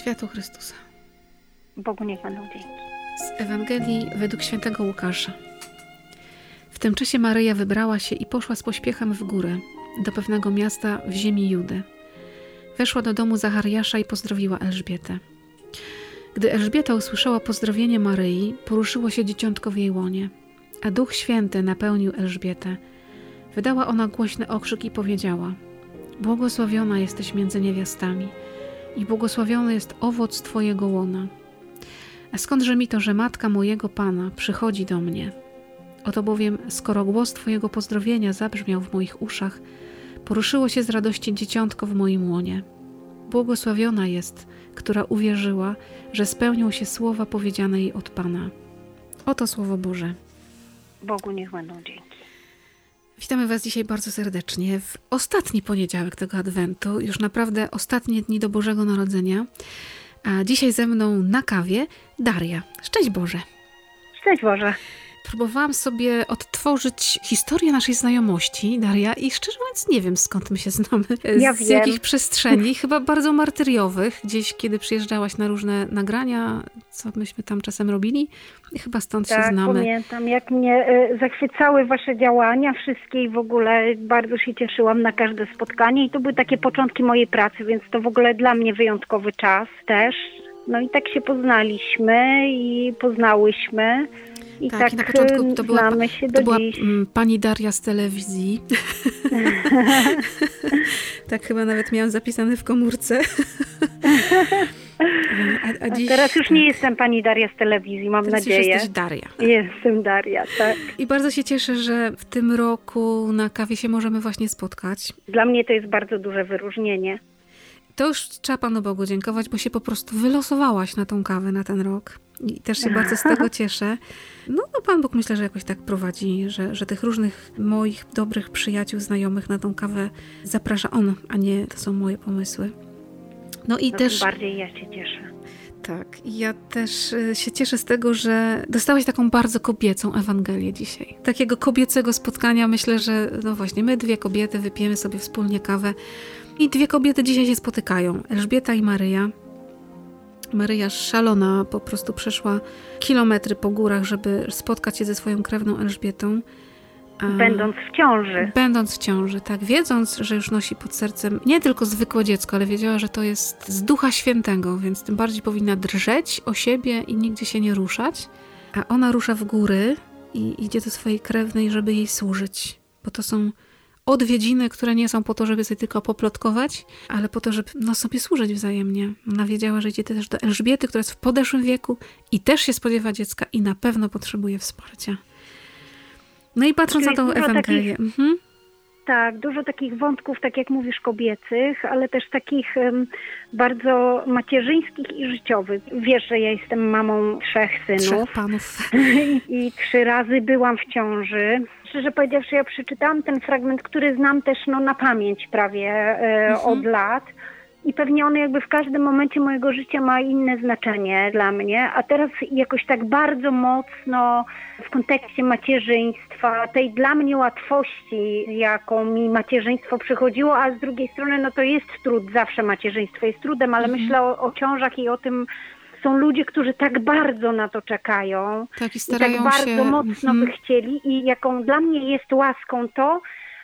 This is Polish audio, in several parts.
Światło Chrystusa. Bogu niech będą dzięki. Z Ewangelii według świętego Łukasza. W tym czasie Maryja wybrała się i poszła z pośpiechem w górę, do pewnego miasta w ziemi Judy. Weszła do domu Zachariasza i pozdrowiła Elżbietę. Gdy Elżbieta usłyszała pozdrowienie Maryi, poruszyło się dzieciątko w jej łonie, a Duch Święty napełnił Elżbietę. Wydała ona głośny okrzyk i powiedziała: Błogosławiona jesteś między niewiastami i błogosławiony jest owoc Twojego łona. A skądże mi to, że matka mojego Pana przychodzi do mnie? Oto bowiem, skoro głos Twojego pozdrowienia zabrzmiał w moich uszach, poruszyło się z radości dzieciątko w moim łonie. Błogosławiona jest, która uwierzyła, że spełnią się słowa powiedziane jej od Pana. Oto Słowo Boże. Bogu niech będą dzięki. Witamy Was dzisiaj bardzo serdecznie w ostatni poniedziałek tego Adwentu, już naprawdę ostatnie dni do Bożego Narodzenia. A dzisiaj ze mną na kawie Daria. Szczęść Boże. Szczęść Boże. Próbowałam sobie odtworzyć historię naszej znajomości, Daria, i szczerze mówiąc nie wiem skąd my się znamy. Ja z wiem. jakich przestrzeni, chyba bardzo martyriowych, gdzieś kiedy przyjeżdżałaś na różne nagrania, co myśmy tam czasem robili. I chyba stąd tak, się znamy. pamiętam, jak mnie e, zachwycały wasze działania wszystkie i w ogóle bardzo się cieszyłam na każde spotkanie i to były takie początki mojej pracy, więc to w ogóle dla mnie wyjątkowy czas też. No i tak się poznaliśmy i poznałyśmy. I Tak, tak, i na początku e, to była, to była dziś. mm, pani Daria z telewizji. tak chyba nawet miałam zapisane w komórce. a, a A dziś, teraz już tak, nie jestem pani Daria z telewizji, mam teraz już nadzieję. jesteś Daria. Jestem Daria, tak. I bardzo się cieszę, że w tym roku na kawie się możemy właśnie spotkać. Dla mnie to jest bardzo duże wyróżnienie. To już trzeba Panu Bogu dziękować, bo się po prostu wylosowałaś na tą kawę na ten rok. I też się bardzo z tego cieszę. No, no Pan Bóg myślę, że jakoś tak prowadzi, że, że tych różnych moich dobrych przyjaciół, znajomych na tą kawę zaprasza On, a nie to są moje pomysły. No i No, też... Bardziej ja się cieszę. Tak, ja też y, się cieszę z tego, że dostałaś taką bardzo kobiecą Ewangelię dzisiaj. Takiego kobiecego spotkania. Myślę, że no właśnie, my dwie kobiety wypijemy sobie wspólnie kawę. I dwie kobiety dzisiaj się spotykają. Elżbieta i Maryja. Maryja szalona po prostu przeszła kilometry po górach, żeby spotkać się ze swoją krewną Elżbietą. Będąc w ciąży. Będąc w ciąży, tak, wiedząc, że już nosi pod sercem nie tylko zwykłe dziecko, ale wiedziała, że to jest z Ducha Świętego, więc tym bardziej powinna drżeć o siebie i nigdzie się nie ruszać. A ona rusza w góry i idzie do swojej krewnej, żeby jej służyć, bo to są odwiedziny, które nie są po to, żeby sobie tylko poplotkować, ale po to, żeby no, sobie służyć wzajemnie. Ona wiedziała, że idzie też do Elżbiety, która jest w podeszłym wieku i też się spodziewa dziecka i na pewno potrzebuje wsparcia. No i patrząc Czyli na tą Ewangelię. Mhm. Tak, dużo takich wątków, tak jak mówisz, kobiecych, ale też takich em, bardzo macierzyńskich i życiowych. Wiesz, że ja jestem mamą trzech synów Trzech panów. i, i trzy razy byłam w ciąży. Szczerze powiedziawszy, ja przeczytałam ten fragment, który znam też no, na pamięć prawie e, Mhm. od lat. I pewnie on jakby w każdym momencie mojego życia ma inne znaczenie dla mnie, a teraz jakoś tak bardzo mocno w kontekście macierzyństwa, tej dla mnie łatwości, jaką mi macierzyństwo przychodziło, a z drugiej strony no to jest trud, zawsze macierzyństwo jest trudem, ale Mhm. myślę o, o ciążach i o tym, są ludzie, którzy tak bardzo na to czekają Tak, i i starają tak bardzo się. mocno mhm. by chcieli i jaką dla mnie jest łaską to,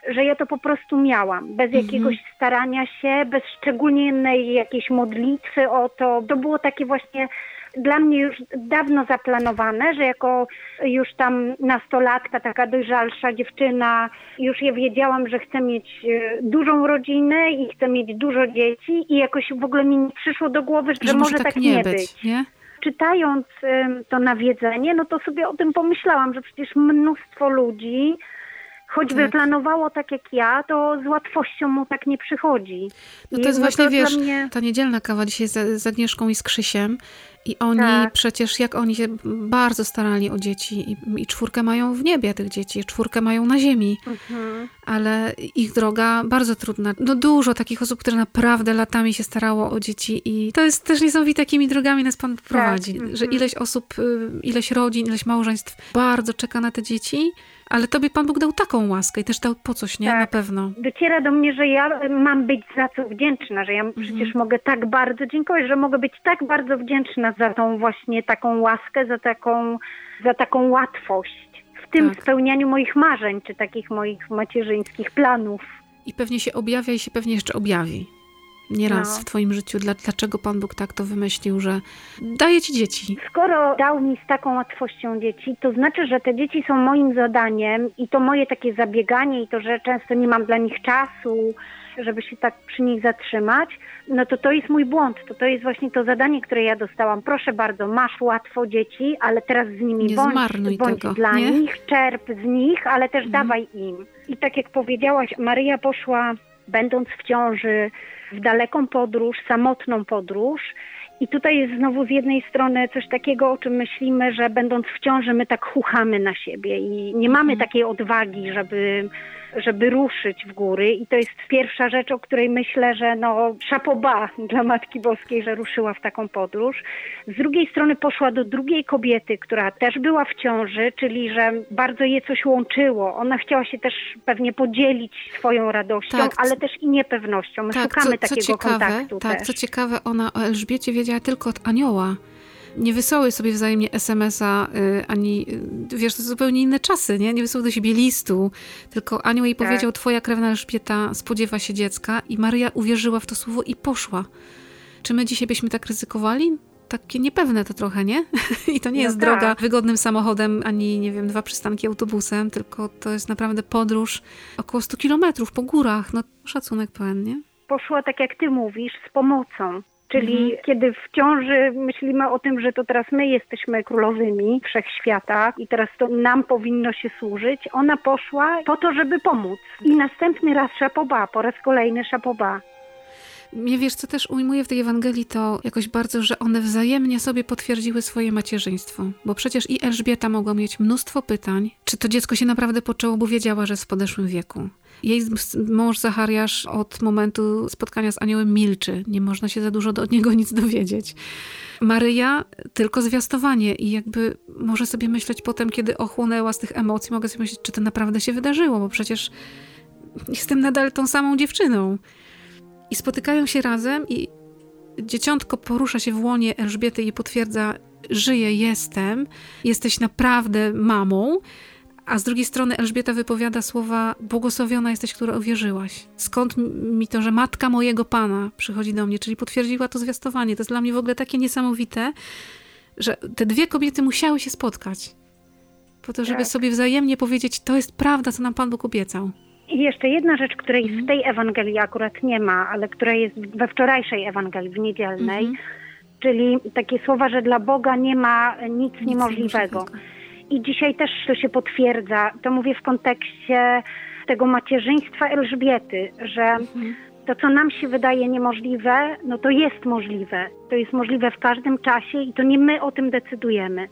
że ja to po prostu miałam, bez Mhm. jakiegoś starania się, bez szczególnej jakiejś modlitwy o to. To było takie właśnie dla mnie już dawno zaplanowane, że jako już tam nastolatka, taka dojrzalsza dziewczyna, już ja wiedziałam, że chcę mieć e, dużą rodzinę i chcę mieć dużo dzieci i jakoś w ogóle mi nie przyszło do głowy, że, Że może tak nie być być, nie? czytając to nawiedzenie, no to sobie o tym pomyślałam, że przecież mnóstwo ludzi, choćby Tak. planowało tak jak ja, to z łatwością mu tak nie przychodzi. No I to jest jakby właśnie, dla wiesz, mnie- ta niedzielna kawa dzisiaj z, z Agnieszką i z Krzysiem i oni Tak. przecież, jak oni się bardzo starali o dzieci i, i czwórkę mają w niebie tych dzieci, czwórkę mają na ziemi, Mhm. ale ich droga bardzo trudna. No dużo takich osób, które naprawdę latami się starało o dzieci i to jest też niesamowite, jakimi drogami nas Pan prowadzi, mhm. że ileś osób, y, ileś rodzin, ileś małżeństw bardzo czeka na te dzieci, Ale tobie Pan Bóg dał taką łaskę i też dał po coś, nie? Tak. Na pewno. Dociera do mnie, że ja mam być za co wdzięczna, że ja Mhm. przecież mogę tak bardzo dziękować, że mogę być tak bardzo wdzięczna za tą właśnie taką łaskę, za taką, za taką łatwość w tym Tak. spełnianiu moich marzeń, czy takich moich macierzyńskich planów. I pewnie się objawia i się pewnie jeszcze objawi. Nieraz No. w twoim życiu. Dla, dlaczego Pan Bóg tak to wymyślił, że daje ci dzieci. Skoro dał mi z taką łatwością dzieci, to znaczy, że te dzieci są moim zadaniem i to moje takie zabieganie i to, że często nie mam dla nich czasu, żeby się tak przy nich zatrzymać, no to to jest mój błąd. To to jest właśnie to zadanie, które ja dostałam. Proszę bardzo, masz łatwo dzieci, ale teraz z nimi Nie bądź, zmarnuj bądź tego, dla nie? nich, czerp z nich, ale też Mhm. dawaj im. I tak jak powiedziałaś, Maryja poszła, będąc w ciąży, w daleką podróż, samotną podróż. I tutaj jest znowu z jednej strony coś takiego, o czym myślimy, że będąc w ciąży, my tak chuchamy na siebie i nie mamy Mhm. takiej odwagi, żeby, żeby ruszyć w góry. I to jest pierwsza rzecz, o której myślę, że no szapoba dla Matki Boskiej, że ruszyła w taką podróż. Z drugiej strony poszła do drugiej kobiety, która też była w ciąży, czyli że bardzo je coś łączyło. Ona chciała się też pewnie podzielić swoją radością, Tak, ale też i niepewnością. My szukamy takiego ciekawe, kontaktu tak, też. co ciekawe, ona o Elżbiecie wiedziała tylko od anioła. Nie wysyłały sobie wzajemnie SMS-a, y, ani, y, wiesz, to zupełnie inne czasy, nie? Nie wysyłały do siebie listu, tylko anioł jej Tak. powiedział, twoja krewna Elżbieta spodziewa się dziecka i Maryja uwierzyła w to słowo i poszła. Czy my dzisiaj byśmy tak ryzykowali? Takie niepewne to trochę, nie? I to nie No jest tak. droga wygodnym samochodem, ani, nie wiem, dwa przystanki autobusem, tylko to jest naprawdę podróż około 100 kilometrów po górach. No, szacunek pełen, nie? poszła tak jak ty mówisz, z pomocą. Czyli Mhm. kiedy w ciąży myślimy o tym, że to teraz my jesteśmy królowymi wszechświata i teraz to nam powinno się służyć, ona poszła po to, żeby pomóc. I następny raz szapoba, po raz kolejny szapoba. Mnie wiesz, co też ujmuje w tej Ewangelii, to jakoś bardzo, że one wzajemnie sobie potwierdziły swoje macierzyństwo. Bo przecież i Elżbieta mogła mieć mnóstwo pytań, czy to dziecko się naprawdę poczęło, bo wiedziała, że jest w podeszłym wieku. Jej mąż Zachariasz od momentu spotkania z aniołem milczy. Nie można się za dużo od niego nic dowiedzieć. Maryja tylko zwiastowanie i jakby może sobie myśleć potem, kiedy ochłonęła z tych emocji, mogę sobie myśleć, czy to naprawdę się wydarzyło, bo przecież jestem nadal tą samą dziewczyną. I spotykają się razem i dzieciątko porusza się w łonie Elżbiety i potwierdza, żyję, jestem, jesteś naprawdę mamą, a z drugiej strony Elżbieta wypowiada słowa błogosławiona jesteś, która uwierzyłaś. Skąd mi to, że matka mojego Pana przychodzi do mnie, czyli potwierdziła to zwiastowanie. To jest dla mnie w ogóle takie niesamowite, że te dwie kobiety musiały się spotkać. Po to, żeby Tak. sobie wzajemnie powiedzieć, to jest prawda, co nam Pan Bóg obiecał. I jeszcze jedna rzecz, której Mhm. z tej Ewangelii akurat nie ma, ale która jest we wczorajszej Ewangelii, w niedzielnej, Mhm. czyli takie słowa, że dla Boga nie ma nic, Nic niemożliwego. I dzisiaj też to się potwierdza. To mówię w kontekście tego macierzyństwa Elżbiety, że Mhm. to, co nam się wydaje niemożliwe, no to jest możliwe. To jest możliwe w każdym czasie i to nie my o tym decydujemy.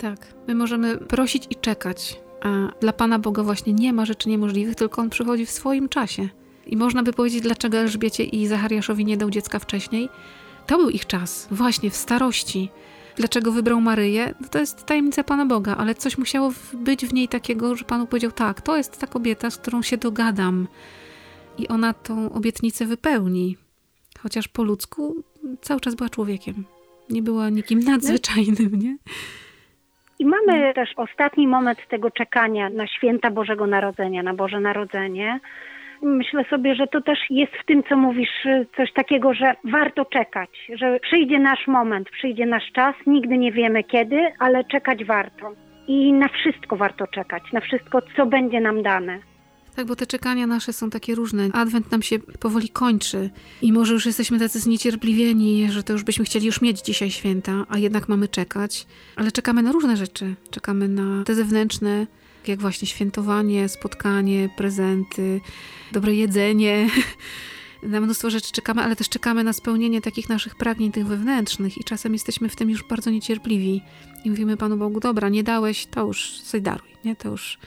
Tak, my możemy prosić i czekać, a dla Pana Boga właśnie nie ma rzeczy niemożliwych, tylko On przychodzi w swoim czasie. I można by powiedzieć, dlaczego Elżbiecie i Zachariaszowi nie dał dziecka wcześniej. To był ich czas, właśnie w starości. Dlaczego wybrał Maryję? No to jest tajemnica Pana Boga, ale coś musiało być w niej takiego, że Panu powiedział, tak, to jest ta kobieta, z którą się dogadam. I ona tą obietnicę wypełni. Chociaż po ludzku cały czas była człowiekiem. Nie była nikim nadzwyczajnym, nie? I mamy też ostatni moment tego czekania na święta Bożego Narodzenia, na Boże Narodzenie. Myślę sobie, że to też jest w tym, co mówisz, coś takiego, że warto czekać, że przyjdzie nasz moment, przyjdzie nasz czas, nigdy nie wiemy kiedy, ale czekać warto. I na wszystko warto czekać, na wszystko, co będzie nam dane. Tak, bo te czekania nasze są takie różne. Adwent nam się powoli kończy i może już jesteśmy tacy zniecierpliwieni, że to już byśmy chcieli już mieć dzisiaj święta, a jednak mamy czekać. Ale czekamy na różne rzeczy. Czekamy na te zewnętrzne, jak właśnie świętowanie, spotkanie, prezenty, dobre jedzenie. Na mnóstwo rzeczy czekamy, ale też czekamy na spełnienie takich naszych pragnień, tych wewnętrznych, i czasem jesteśmy w tym już bardzo niecierpliwi. I mówimy Panu Bogu, dobra, nie dałeś, to już sobie daruj, nie? To już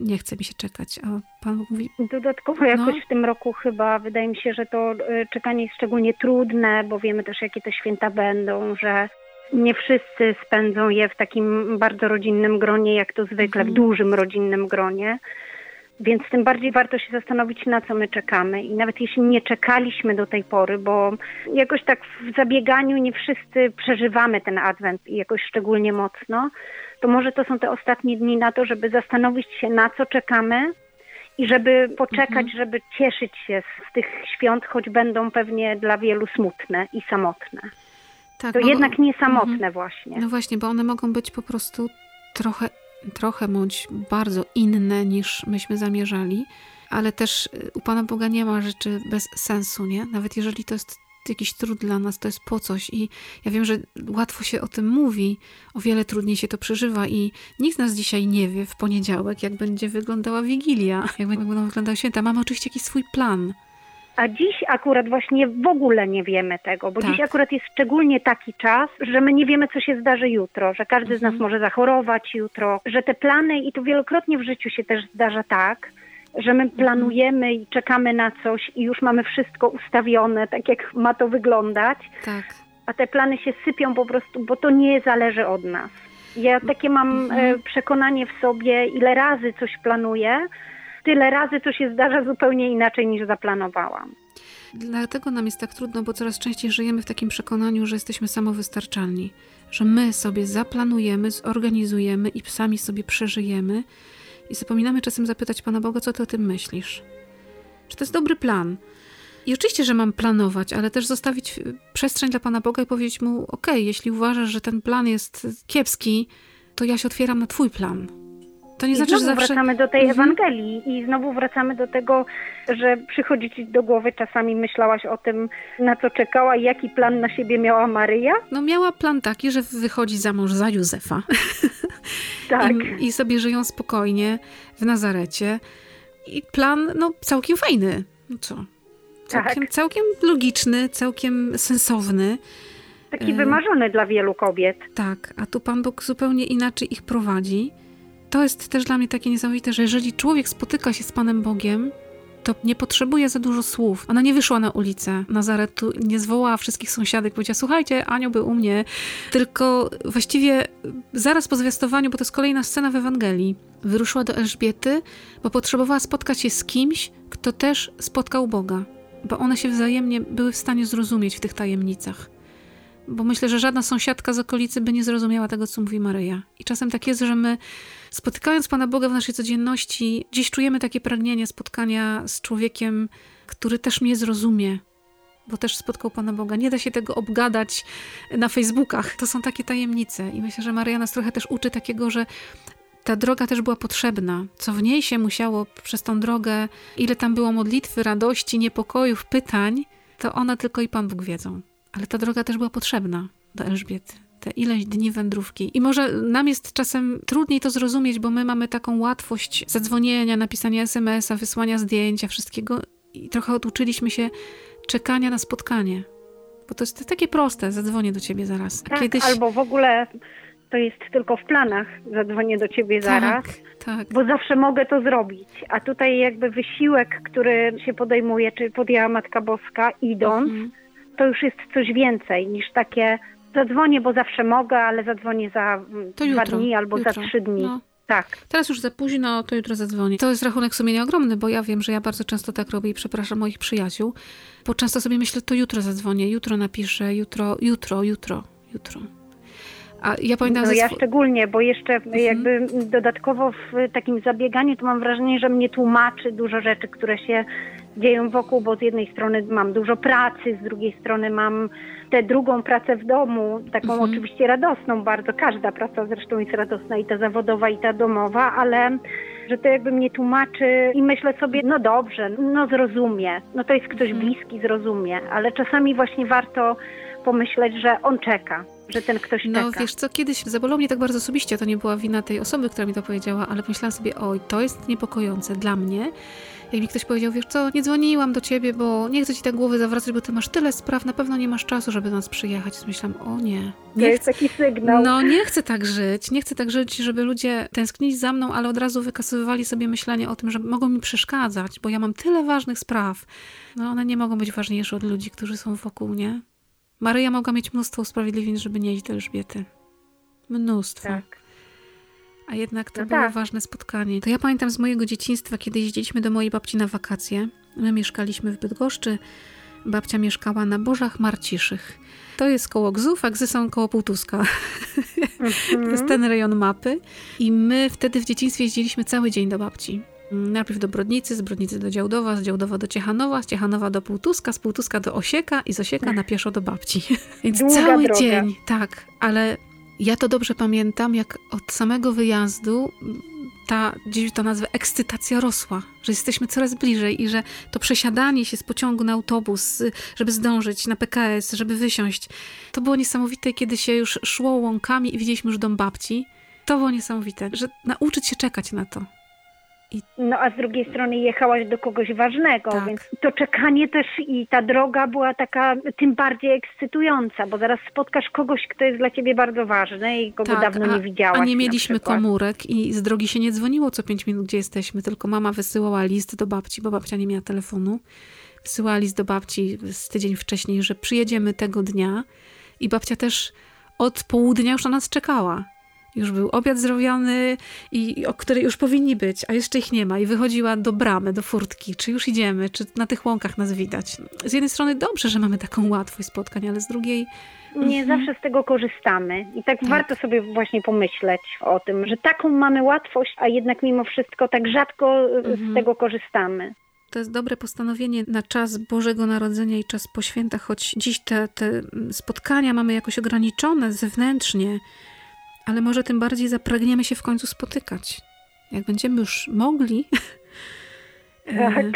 nie chce mi się czekać. A Pan Bóg mówi, Dodatkowo jakoś No. w tym roku chyba wydaje mi się, że to y, czekanie jest szczególnie trudne, bo wiemy też, jakie te święta będą, że Nie wszyscy spędzą je w takim bardzo rodzinnym gronie, jak to zwykle, w dużym rodzinnym gronie. Więc tym bardziej warto się zastanowić, na co my czekamy. I nawet jeśli nie czekaliśmy do tej pory, bo jakoś tak w zabieganiu nie wszyscy przeżywamy ten adwent jakoś szczególnie mocno, to może to są te ostatnie dni na to, żeby zastanowić się, na co czekamy i żeby poczekać, mhm. żeby cieszyć się z tych świąt, choć będą pewnie dla wielu smutne i samotne. Tak, to mogą... jednak nie samotne mhm. właśnie. No właśnie, bo one mogą być po prostu trochę trochę bądź bardzo inne niż myśmy zamierzali, ale też y, u Pana Boga nie ma rzeczy bez sensu, nie? Nawet jeżeli to jest jakiś trud dla nas, to jest po coś. I ja wiem, że łatwo się o tym mówi, o wiele trudniej się to przeżywa i nikt z nas dzisiaj nie wie w poniedziałek, jak będzie wyglądała Wigilia, jak będą wyglądały święta. Mamy oczywiście jakiś swój plan. A dziś akurat właśnie w ogóle nie wiemy tego, bo tak. dziś akurat jest szczególnie taki czas, że my nie wiemy, co się zdarzy jutro, że każdy mhm. z nas mhm. może zachorować jutro, że te plany, i to wielokrotnie w życiu się też zdarza tak, że my mhm. planujemy i czekamy na coś i już mamy wszystko ustawione, tak jak ma to wyglądać. Tak. A te plany się sypią po prostu, bo to nie zależy od nas. Ja takie mam mhm. E, przekonanie w sobie, ile razy coś planuję, tyle razy to się zdarza zupełnie inaczej niż zaplanowałam. Dlatego nam jest tak trudno, bo coraz częściej żyjemy w takim przekonaniu, że jesteśmy samowystarczalni, że my sobie zaplanujemy, zorganizujemy i sami sobie przeżyjemy i zapominamy czasem zapytać Pana Boga, co ty o tym myślisz? Czy to jest dobry plan? I oczywiście, że mam planować, ale też zostawić przestrzeń dla Pana Boga i powiedzieć mu: OK, jeśli uważasz, że ten plan jest kiepski, to ja się otwieram na Twój plan. To nie I znaczy, że zawsze... wracamy do tej mhm. Ewangelii i znowu wracamy do tego, że przychodzi ci do głowy czasami myślałaś o tym, na co czekała i jaki plan na siebie miała Maryja? No miała plan taki, że wychodzi za mąż za Józefa. Tak. I, I, sobie żyją spokojnie w Nazarecie. I plan, no całkiem fajny. No co? Całkiem, tak. całkiem logiczny, całkiem sensowny. Taki wymarzony dla wielu kobiet. Tak, a tu Pan Bóg zupełnie inaczej ich prowadzi to jest też dla mnie takie niesamowite, że jeżeli człowiek spotyka się z Panem Bogiem, to nie potrzebuje za dużo słów. Ona nie wyszła na ulicę. Nazaretu, nie zwołała wszystkich sąsiadek, powiedziała, słuchajcie, Anioł był u mnie, tylko właściwie zaraz po zwiastowaniu, bo to jest kolejna scena w Ewangelii, wyruszyła do Elżbiety, bo potrzebowała spotkać się z kimś, kto też spotkał Boga, bo one się wzajemnie były w stanie zrozumieć w tych tajemnicach bo myślę, że żadna sąsiadka z okolicy by nie zrozumiała tego, co mówi Maryja. I czasem tak jest, że my spotykając Pana Boga w naszej codzienności, gdzieś czujemy takie pragnienie spotkania z człowiekiem, który też mnie zrozumie, bo też spotkał Pana Boga. Nie da się tego obgadać na Facebookach. To są takie tajemnice. I myślę, że Maryja nas trochę też uczy takiego, że ta droga też była potrzebna. Co w niej się musiało przez tą drogę, ile tam było modlitwy, radości, niepokojów, pytań, to ona tylko i Pan Bóg wiedzą. Ale ta droga też była potrzebna do Elżbiety. Te ileś dni wędrówki. I może nam jest czasem trudniej to zrozumieć, bo my mamy taką łatwość zadzwonienia, napisania SMS-a, wysłania zdjęcia, wszystkiego i trochę oduczyliśmy się czekania na spotkanie. Bo to jest takie proste, zadzwonię do ciebie zaraz. Tak, Kiedyś... albo w ogóle to jest tylko w planach, zadzwonię do ciebie tak, zaraz, tak. bo zawsze mogę to zrobić. A tutaj jakby wysiłek, który się podejmuje, czy podjęła Matka Boska idąc, mhm to już jest coś więcej niż takie zadzwonię, bo zawsze mogę, ale zadzwonię za to dwa jutro, dni albo jutro. za trzy dni. No. Tak. Teraz już za późno, to jutro zadzwonię. To jest rachunek sumienia ogromny, bo ja wiem, że ja bardzo często tak robię i przepraszam moich przyjaciół, bo często sobie myślę, to jutro zadzwonię, jutro napiszę, jutro, jutro, jutro, jutro. A ja pamiętam... No ja szczególnie, bo jeszcze mhm. jakby dodatkowo w takim zabieganiu to mam wrażenie, że mnie tłumaczy dużo rzeczy, które się dzieją wokół, bo z jednej strony mam dużo pracy, z drugiej strony mam tę drugą pracę w domu, taką mhm. oczywiście radosną bardzo, każda praca zresztą jest radosna i ta zawodowa i ta domowa, ale że to jakby mnie tłumaczy i myślę sobie, no dobrze, no zrozumie, no to jest ktoś mhm. bliski, zrozumie, ale czasami właśnie warto pomyśleć, że on czeka, że ten ktoś no, czeka. No wiesz co, kiedyś zabolało mnie tak bardzo osobiście, to nie była wina tej osoby, która mi to powiedziała, ale pomyślałam sobie, oj, to jest niepokojące dla mnie, jak mi ktoś powiedział, wiesz co, nie dzwoniłam do ciebie, bo nie chcę ci tak głowy zawracać, bo ty masz tyle spraw, na pewno nie masz czasu, żeby do nas przyjechać. Myślałam, o nie. nie to jest taki sygnał. No, nie chcę tak żyć. Nie chcę tak żyć, żeby ludzie tęsknili za mną, ale od razu wykasowywali sobie myślenie o tym, że mogą mi przeszkadzać, bo ja mam tyle ważnych spraw. No, one nie mogą być ważniejsze od ludzi, którzy są wokół, nie? Maryja mogła mieć mnóstwo usprawiedliwień, żeby nie iść do Elżbiety. Mnóstwo. Tak. A jednak to No było tak. ważne spotkanie. To ja pamiętam z mojego dzieciństwa, kiedy jeździliśmy do mojej babci na wakacje. My mieszkaliśmy w Bydgoszczy. Babcia mieszkała na Bożach Marciszych. To jest koło Gzów, a Gzy są koło Półtuska. To jest ten rejon mapy. I my wtedy w dzieciństwie jeździliśmy cały dzień do babci. Najpierw do Brodnicy, z Brodnicy do Działdowa, z Działdowa do Ciechanowa, z Ciechanowa do Półtuska, z Półtuska do Osieka i z Osieka na pieszo do babci. Więc Długa cały droga. dzień, tak. Ale ja to dobrze pamiętam, jak od samego wyjazdu ta, gdzieś to nazwę, ekscytacja rosła, że jesteśmy coraz bliżej i że to przesiadanie się z pociągu na autobus, żeby zdążyć na PKS, żeby wysiąść, to było niesamowite, kiedy się już szło łąkami i widzieliśmy już dom babci. To było niesamowite, że nauczyć się czekać na to. No a z drugiej strony jechałaś do kogoś ważnego, Tak. więc to czekanie też i ta droga była taka tym bardziej ekscytująca, bo zaraz spotkasz kogoś, kto jest dla ciebie bardzo ważny i kogo dawno Tak, a, nie widziałaś. A nie mieliśmy komórek i z drogi się nie dzwoniło co pięć minut, gdzie jesteśmy, tylko mama wysyłała list do babci, bo babcia nie miała telefonu. Wysyłała list do babci z tydzień wcześniej, że przyjedziemy tego dnia i babcia też od południa już na nas czekała. Już był obiad zrobiony, i, o której już powinni być, a jeszcze ich nie ma. I wychodziła do bramy, do furtki, czy już idziemy, czy na tych łąkach nas widać. Z jednej strony dobrze, że mamy taką łatwość spotkań, ale z drugiej Nie Mhm. zawsze z tego korzystamy. I tak, warto sobie właśnie pomyśleć o tym, że taką mamy łatwość, a jednak mimo wszystko tak rzadko y, Mhm. z tego korzystamy. To jest dobre postanowienie na czas Bożego Narodzenia i czas po świętach, choć dziś te, te spotkania mamy jakoś ograniczone zewnętrznie, ale może tym bardziej zapragniemy się w końcu spotykać. Jak będziemy już mogli. Tak.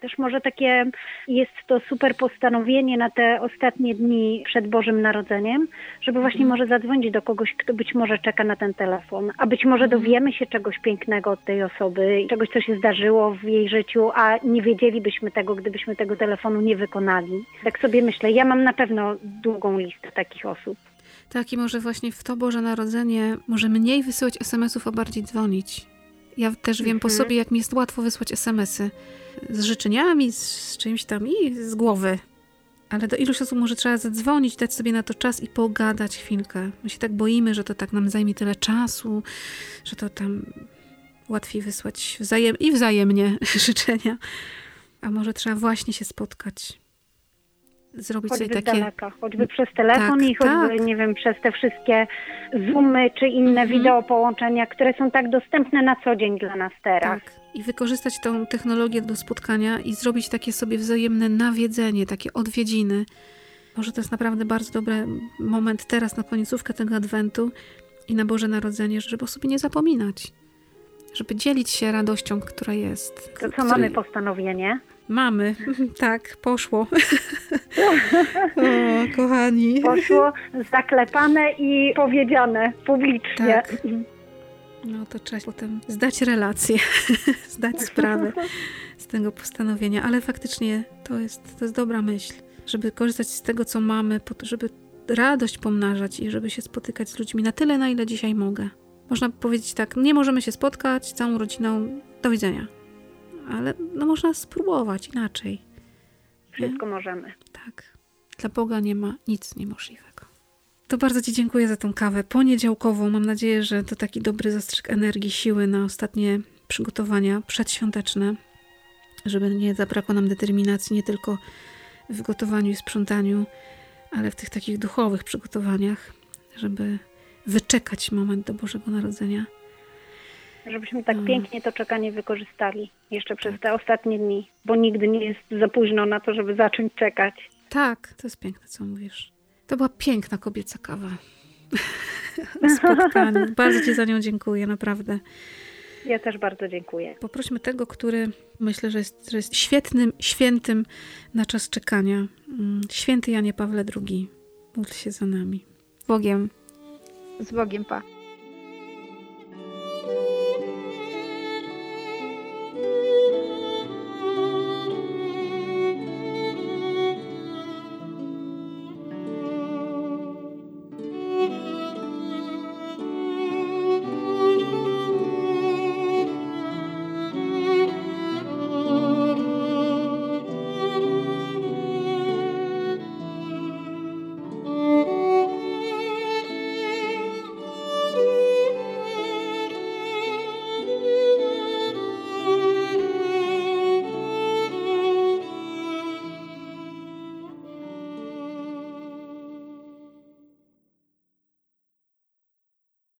Też może takie jest to super postanowienie na te ostatnie dni przed Bożym Narodzeniem, żeby właśnie Mhm. może zadzwonić do kogoś, kto być może czeka na ten telefon, a być może Mhm. dowiemy się czegoś pięknego od tej osoby, czegoś, co się zdarzyło w jej życiu, a nie wiedzielibyśmy tego, gdybyśmy tego telefonu nie wykonali. Tak sobie myślę, ja mam na pewno długą listę takich osób. Tak, i może właśnie w to Boże Narodzenie może mniej wysyłać SMS-ów, a bardziej dzwonić. Ja też wiem po Mhm. sobie, jak mi jest łatwo wysłać SMS-y z życzeniami, z czymś tam i z głowy. Ale do iluś osób może trzeba zadzwonić, dać sobie na to czas i pogadać chwilkę. My się tak boimy, że to tak nam zajmie tyle czasu, że to tam łatwiej wysłać wzajem i wzajemnie życzenia. A może trzeba właśnie się spotkać. Zrobić Choćby sobie takie daleka, choćby przez telefon Tak, i choćby, tak. nie wiem, przez te wszystkie Zoomy czy inne Mhm. wideo połączenia, które są tak dostępne na co dzień dla nas teraz. Tak. I wykorzystać tą technologię do spotkania i zrobić takie sobie wzajemne nawiedzenie, takie odwiedziny. Może to jest naprawdę bardzo dobry moment teraz na końcówkę tego adwentu i na Boże Narodzenie, żeby o sobie nie zapominać. Żeby dzielić się radością, która jest. To co której- mamy postanowienie? Mamy, tak, poszło. o, kochani. Poszło zaklepane i powiedziane publicznie. Tak. No to trzeba potem zdać relację, zdać sprawę z tego postanowienia, ale faktycznie to jest, to jest dobra myśl, żeby korzystać z tego, co mamy, żeby radość pomnażać i żeby się spotykać z ludźmi na tyle, na ile dzisiaj mogę. Można powiedzieć tak, nie możemy się spotkać całą rodziną, do widzenia. Ale no można spróbować inaczej. Wszystko możemy. Tak. Dla Boga nie ma nic niemożliwego. To bardzo Ci dziękuję za tą kawę poniedziałkową. Mam nadzieję, że to taki dobry zastrzyk energii, siły na ostatnie przygotowania przedświąteczne, żeby nie zabrakło nam determinacji nie tylko w gotowaniu i sprzątaniu, ale w tych takich duchowych przygotowaniach, żeby wyczekać moment do Bożego Narodzenia. Żebyśmy tak Mm. pięknie to czekanie wykorzystali jeszcze przez Tak. te ostatnie dni, bo nigdy nie jest za późno na to, żeby zacząć czekać. Tak, to jest piękne, co mówisz. To była piękna kobieca kawa. Na spotkaniu. Bardzo Ci za nią dziękuję, naprawdę. Ja też bardzo dziękuję. Poprośmy tego, który myślę, że jest, że jest świetnym, świętym na czas czekania. Mm, Święty Janie Pawle II. Módl się za nami. Bogiem. Z Bogiem, pa.